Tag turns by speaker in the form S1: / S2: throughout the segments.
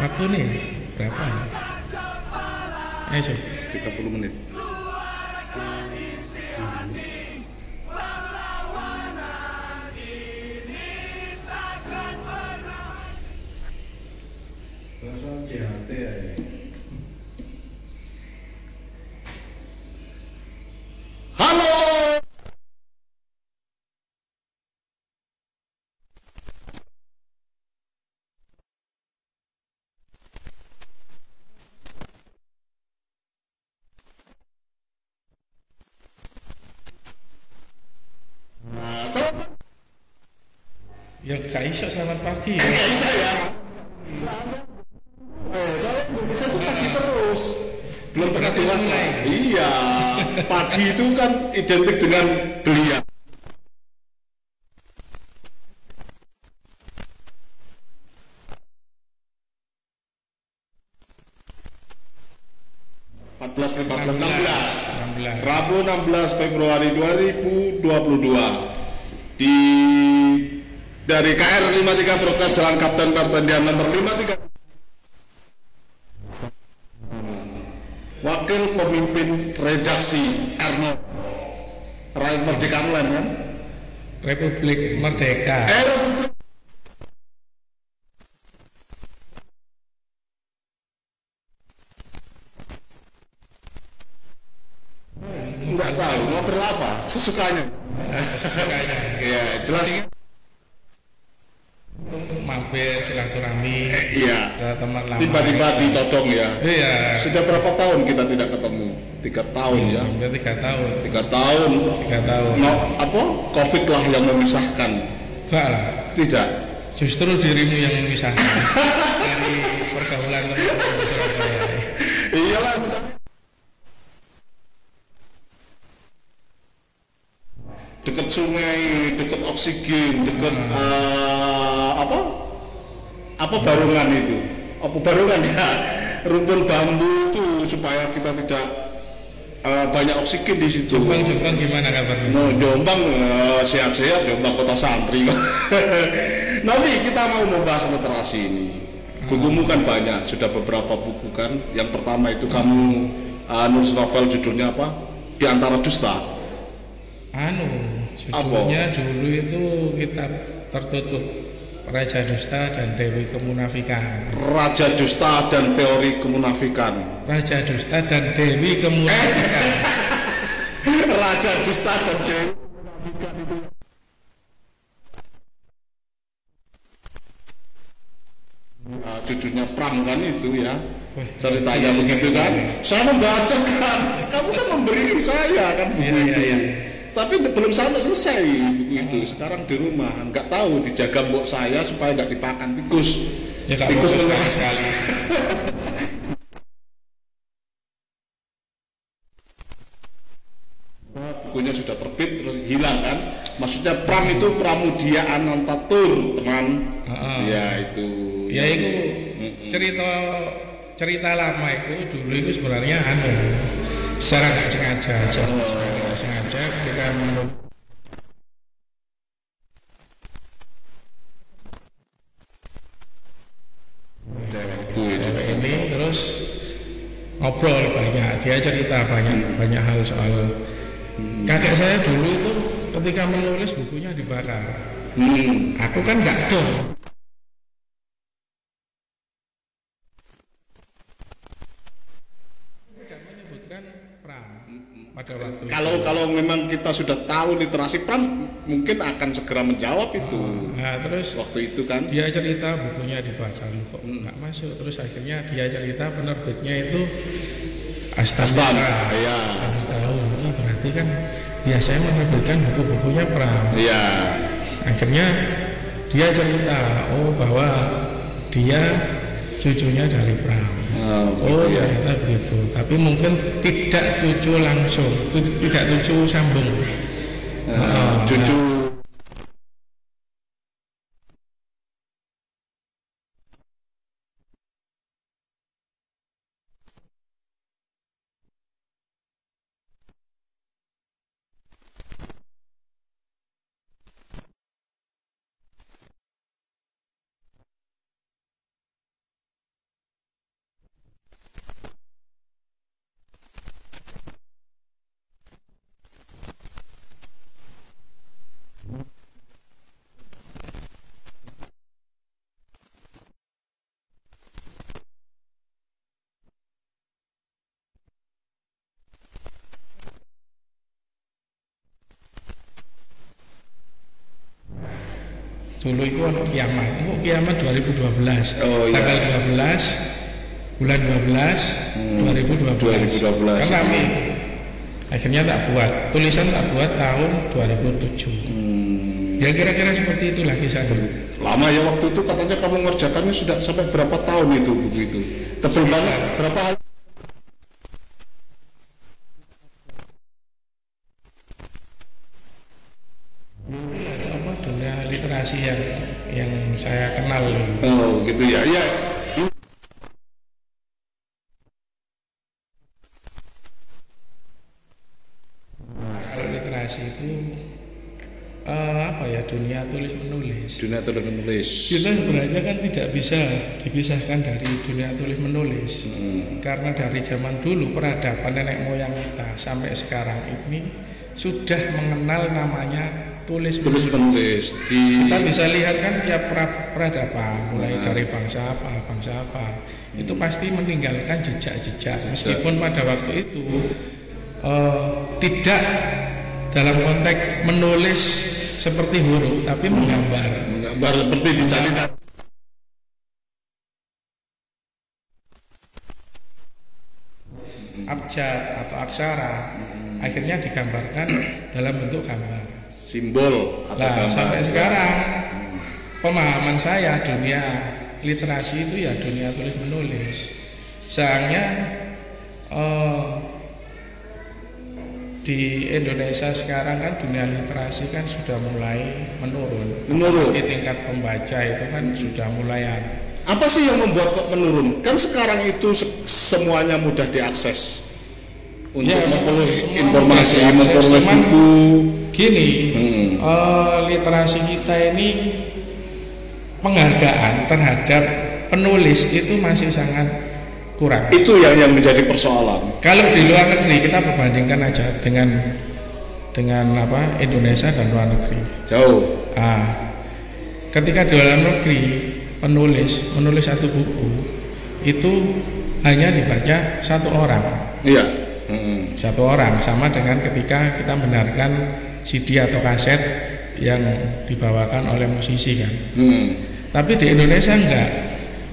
S1: Waktu nih berapa? Sob.
S2: 30 menit.
S1: Ya Kak Iso selamat pagi ya.
S2: Nggak bisa ya. Eh, soalnya Indonesia itu pagi terus. Belum pernah dewasa. Iya, pagi itu kan identik dengan belia. 53 Broadcast Jalan Kapten Kartendian nomor 53 Wakil Pemimpin Redaksi Arno Rakyat Merdeka Melen kan?
S1: Republik Merdeka.
S2: Eh, Republik Enggak tahu, ngobrol apa? Sesukanya.
S1: Sesukanya.
S2: Iya, jelas.
S1: Mampir silaturahmi
S2: Iya.
S1: ke teman lama.
S2: Tiba-tiba ditodong ya.
S1: Iya.
S2: Sudah berapa tahun kita tidak ketemu? Tiga tahun ya.
S1: Hampir tiga tahun.
S2: Tiga tahun.
S1: Tiga tahun.
S2: No, apa? Covid lah yang memisahkan.
S1: Enggak lah.
S2: Tidak.
S1: Justru dirimu yang memisahkan dari pergaulan teman-teman di Surabaya.
S2: Iyalah. Dekat sungai, dekat oksigen, dekat eh, apa? Apa barungan itu? Apa barungan ya? Rumpun bambu itu supaya kita tidak eh, banyak oksigen di situ.
S1: Jombang Jombang gimana kabarnya?
S2: No, Jombang eh, sehat-sehat, Jombang kota santri. Nanti kita mau membahas literasi ini. Bukumu kan banyak, sudah beberapa buku kan. Yang pertama itu kamu uh, nulis novel judulnya apa? Di antara dusta.
S1: Anu, judulnya dulu itu kitab tertutup Raja Dusta dan Dewi Kemunafikan.
S2: Raja dusta dan teori kemunafikan.
S1: Raja Dusta dan Dewi Kemunafikan.
S2: Raja dusta dan teori Nah, cucunya Pram kan itu ya ceritanya
S1: iya,
S2: begitu
S1: iya,
S2: kan
S1: iya.
S2: saya membaca kan kamu kan memberi saya kan buku
S1: Iya, iya,
S2: itu
S1: iya.
S2: Tapi belum sampai selesai buku itu sekarang di rumah nggak tahu dijaga mbok saya supaya nggak dipakan tikus.
S1: Ya
S2: tikus
S1: sekali. Sekali.
S2: bukunya sudah terbit terus hilang kan? Maksudnya Pram itu Pramudia Anantatur teman.
S1: Heeh.
S2: ya itu.
S1: Ya itu cerita cerita lama itu dulu itu sebenarnya anu secara nggak sengaja aja, secara nggak sengaja kita
S2: itu itu
S1: ini terus ngobrol banyak dia cerita banyak banyak hal soal kakek saya dulu itu ketika menulis bukunya dibakar.
S2: Hmm.
S1: aku kan nggak dong tidak menyebutkan pram pada waktu itu.
S2: kalau kalau memang kita sudah tahu literasi Pram mungkin akan segera menjawab itu.
S1: Nah terus
S2: waktu itu kan.
S1: dia cerita bukunya dibakar Loh, kok nggak masuk. Terus akhirnya dia cerita penerbitnya itu
S2: Astana, ya.
S1: Astana oh, ini berarti kan biasanya menerbitkan buku-bukunya Pram.
S2: Iya.
S1: Akhirnya dia cerita oh bahwa dia cucunya dari Pram
S2: Oh,
S1: oh
S2: gitu ya.
S1: ternyata begitu tapi mungkin tidak cucu langsung tidak cucu sambung.
S2: Nah, cucu
S1: dulu itu ono kiamat. Itu kiamat 2012
S2: Oh, iya.
S1: tanggal 12 bulan 12 2012
S2: 2012.
S1: kan rame. akhirnya tak buat. Tulisan tak buat tahun 2007
S2: Hmm.
S1: ya kira-kira seperti itulah kisahnya
S2: Lama ya waktu itu. Katanya kamu ngerjakannya sudah sampai berapa tahun itu buku itu? Tebel banget. Berapa hal?
S1: apa dunia literasi yang yang saya kenal.
S2: Oh gitu ya.
S1: Kalau literasi itu eh, apa ya dunia tulis menulis
S2: Dunia tulis menulis.
S1: kita sebenarnya kan tidak bisa dipisahkan dari dunia tulis menulis karena dari zaman dulu peradaban nenek moyang kita sampai sekarang ini sudah mengenal namanya tulis.
S2: Tulis
S1: menulis
S2: di
S1: kita bisa lihat kan tiap pra- peradaban mulai dari bangsa apa bangsa apa. Itu pasti meninggalkan jejak-jejak. Meskipun pada waktu itu eh, tidak dalam konteks menulis seperti huruf tapi menggambar.
S2: Menggambar seperti dicari
S1: abjad atau aksara akhirnya digambarkan dalam bentuk gambar
S2: simbol atau
S1: Nah,
S2: gambar.
S1: sampai sekarang pemahaman saya dunia literasi itu ya dunia tulis menulis. Sayangnya eh, di Indonesia sekarang kan dunia literasi kan sudah mulai menurun.
S2: Menurun.
S1: Di tingkat pembaca itu kan sudah mulai
S2: Apa sih yang membuat kok menurun? Kan sekarang itu se- semuanya mudah diakses untuk
S1: Ya,
S2: memperoleh informasi, memperoleh buku.
S1: Gini.
S2: Hmm.
S1: eh, literasi kita ini penghargaan terhadap penulis itu masih sangat kurang.
S2: Itu yang yang menjadi persoalan.
S1: Kalau di luar negeri kita perbandingkan aja dengan dengan apa Indonesia dan luar negeri.
S2: Jauh.
S1: Ah, ketika di luar negeri penulis menulis satu buku itu hanya dibaca satu orang,
S2: Iya. Hmm.
S1: satu orang sama dengan ketika kita mendengarkan CD atau kaset yang dibawakan oleh musisi kan.
S2: Hmm.
S1: Tapi di Indonesia enggak.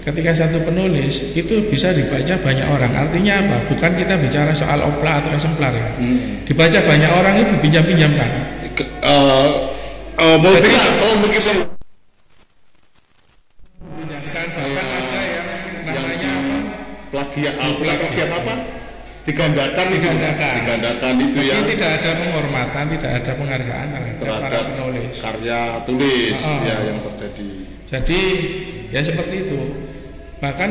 S1: Ketika satu penulis itu bisa dibaca banyak orang. Artinya apa? Bukan kita bicara soal opla atau eksemplar ya.
S2: Hmm.
S1: Dibaca banyak orang itu pinjam-pinjamkan.
S2: Eh, eh, mungkin oh mungkin plagiat plagiat apa? Digandakan.
S1: Digandakan.
S2: Digandakan itu
S1: Jadi tidak ada penghormatan, tidak ada penghargaan terhadap para penulis.
S2: karya tulis
S1: Ah.
S2: ya yang terjadi.
S1: Jadi ya seperti itu. Bahkan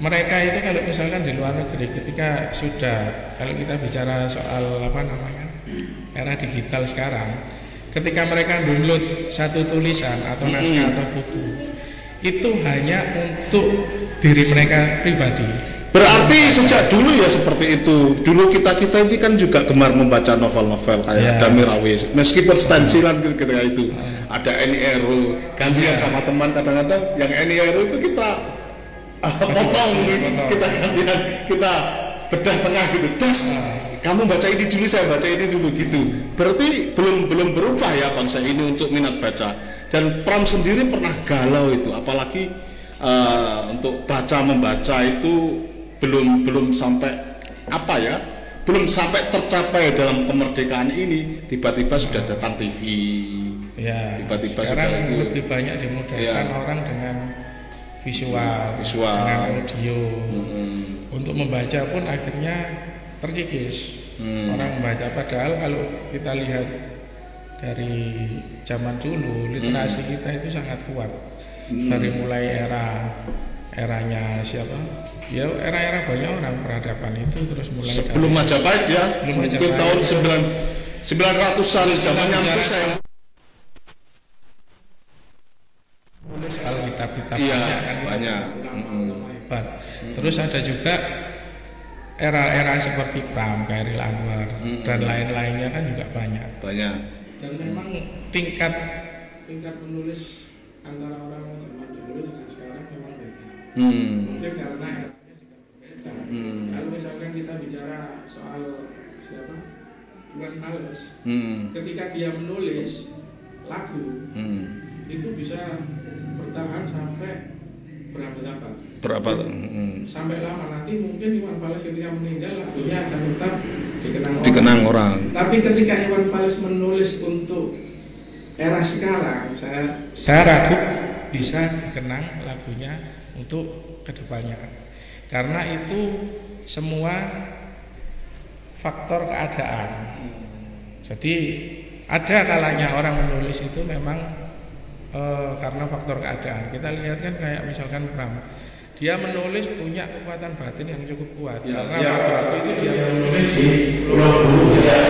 S1: mereka itu kalau misalkan di luar negeri ketika sudah kalau kita bicara soal apa namanya era digital sekarang, ketika mereka download satu tulisan atau naskah atau buku itu hanya untuk diri mereka pribadi.
S2: Berarti sejak dulu ya seperti itu. Dulu kita kita ini kan juga gemar membaca novel-novel kayak
S1: Ya.
S2: Damir Awis. Meskipun stensilan ketika itu ada Eni Eru, gantian
S1: Ya.
S2: sama teman kadang-kadang yang Eni Eru itu kita ah, potong, kita gantian, kita bedah tengah gitu. Das, kamu baca ini dulu, saya baca ini dulu gitu. Berarti belum belum berubah ya bangsa ini untuk minat baca. Dan Pram sendiri pernah galau itu, apalagi eh, untuk baca membaca itu belum belum sampai apa ya belum sampai tercapai dalam kemerdekaan ini tiba-tiba sudah datang TV
S1: Ya,
S2: Tiba-tiba
S1: sekarang
S2: sudah itu.
S1: lebih banyak dimudahkan
S2: Ya.
S1: orang dengan visual,
S2: Visual.
S1: dengan audio.
S2: Hmm.
S1: Untuk membaca pun akhirnya terkikis.
S2: Hmm.
S1: Orang membaca padahal kalau kita lihat dari zaman dulu literasi
S2: Hmm.
S1: kita itu sangat kuat. Dari mulai era eranya siapa? Ya era-era banyak orang peradaban itu terus mulai dari-
S2: sebelum Majapahit ya
S1: Sebelum
S2: mungkin tahun 9 900-an zamannya
S1: bicara
S2: Empus saya
S1: nulis kalau kitab-kitab
S2: Iya,
S1: banyak kan
S2: banyak.
S1: melibat. Terus ada juga era-era seperti Pram, Khairil Anwar dan lain-lainnya kan juga banyak.
S2: banyak
S1: Dan memang tingkat tingkat menulis antara orang zaman dulu dengan sekarang memang beda.
S2: hmm.
S1: Mungkin karena.
S2: Hmm.
S1: Kalau misalkan kita bicara soal siapa? Iwan Fals,
S2: Hmm.
S1: ketika dia menulis lagu
S2: Hmm.
S1: itu bisa bertahan sampai berabad-abad
S2: berapa hmm.
S1: sampai lama nanti mungkin Iwan Fals ketika meninggal lagunya akan tetap dikenang orang.
S2: dikenang orang
S1: Tapi ketika Iwan Fals menulis untuk era sekarang, saya saya ragu bisa dikenang lagunya untuk ke depannya. Karena itu semua faktor keadaan. Jadi ada kalanya orang menulis itu memang eh, karena faktor keadaan. Kita lihat kan kayak misalkan Bram, dia menulis punya kekuatan batin yang cukup kuat.
S2: Ya,
S1: karena
S2: ya.
S1: waktu itu dia menulis di Pulau Buru ya,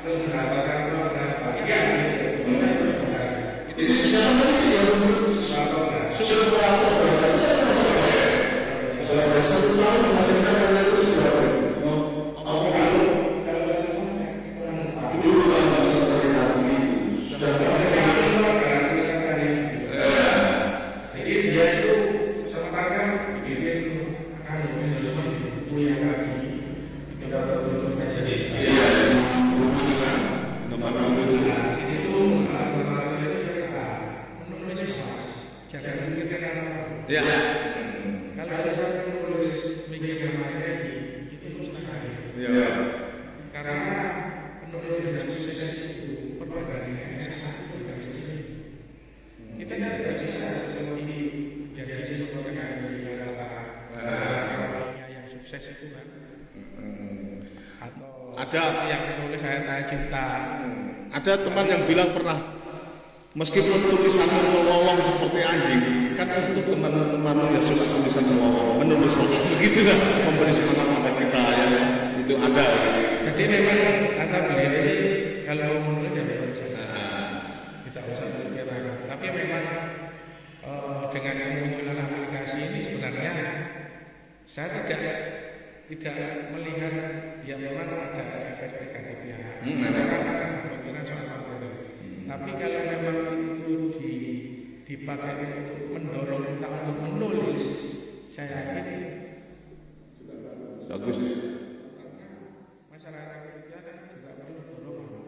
S2: terus
S1: mendapatkan itu kan atau
S2: Ada-
S1: yang menulis ayat-ayat cinta.
S2: Ada teman yang bilang pernah meskipun tulisanmu melolong seperti anjing kan untuk teman-teman yang suka tulisan melolong menulis langsung begitu kan? Memberi semangat pada kita ya. Itu ada
S1: jadi memang kata beliau ini kalau menulis ya menulis saja tidak usah berpikiran tapi memang eh, dengan kemunculan aplikasi ini sebenarnya saya tidak tidak melihat ya memang ada efek negatifnya.
S2: Hmm.
S1: kan akan berpikiran soal materi tapi kalau memang itu di, dipakai untuk mendorong kita untuk menulis saya yakin
S2: bagus.
S1: masyarakat kita kan juga perlu dorongan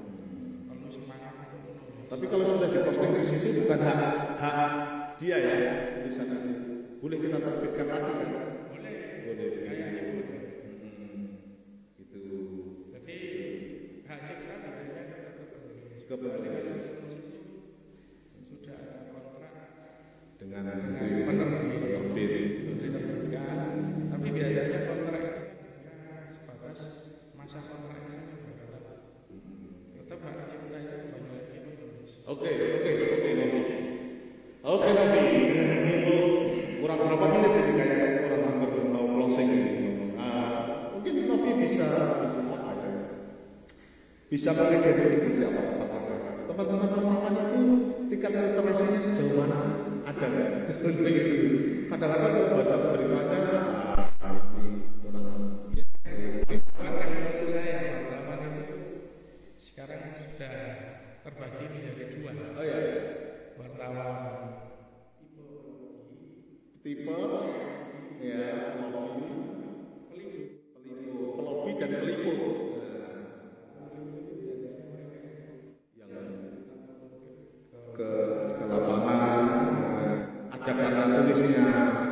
S1: perlu semangat untuk menulis.
S2: Tapi kalau sudah diposting di sini bukan hak hak dia ya tulisannya boleh kita terbitkan lagi kan Oke, oke, oke, Novi. Oke, Novi. Untuk kurang berapa menit ini kayaknya kurang hampir mau closing ini. Ah, mungkin Novi bisa bisa apa ya? Bisa mengidentifikasi siapa teman-teman. Teman-teman wartawan itu tingkat literasinya sejauh mana? Ada nggak? Untuk itu. Kadang-kadang baca beritanya, ah, ini kurang.
S1: Bahkan menurut saya wartawan itu sekarang sudah terbagi menjadi dua.
S2: Oh ya,
S1: Wartawan
S2: tipe ya pelopi,
S1: peliput
S2: pelipu, pelopi dan peliput. Ada karya tulisnya.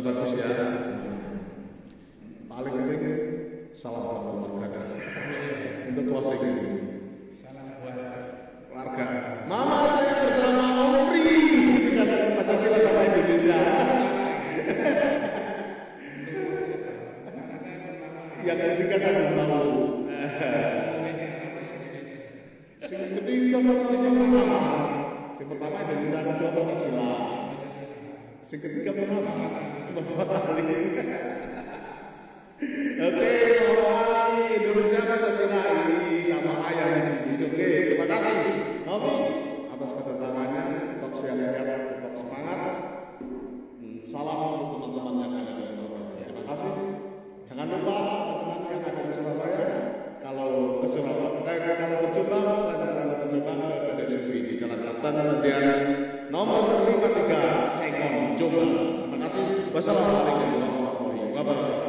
S1: Bagus
S2: Sudah Ketiga pertama. Oke, Ali Indonesia Pancasila ini sama ayah di sini. Oke, terima kasih. Novi atas kedatangannya. Tetap sehat-sehat, tetap semangat. Hmm, Salam untuk teman-teman yang ada di Surabaya. Terima kasih. Jangan lupa teman-teman yang ada di Surabaya. Kalau ke Surabaya, kita kalau ke Jombang, kalau ke Jombang ke PDSUP di Jalan Kartan kemudian nomor 53 Sengon Jombang. Terima kasih. Wassalamualaikum warahmatullahi wabarakatuh.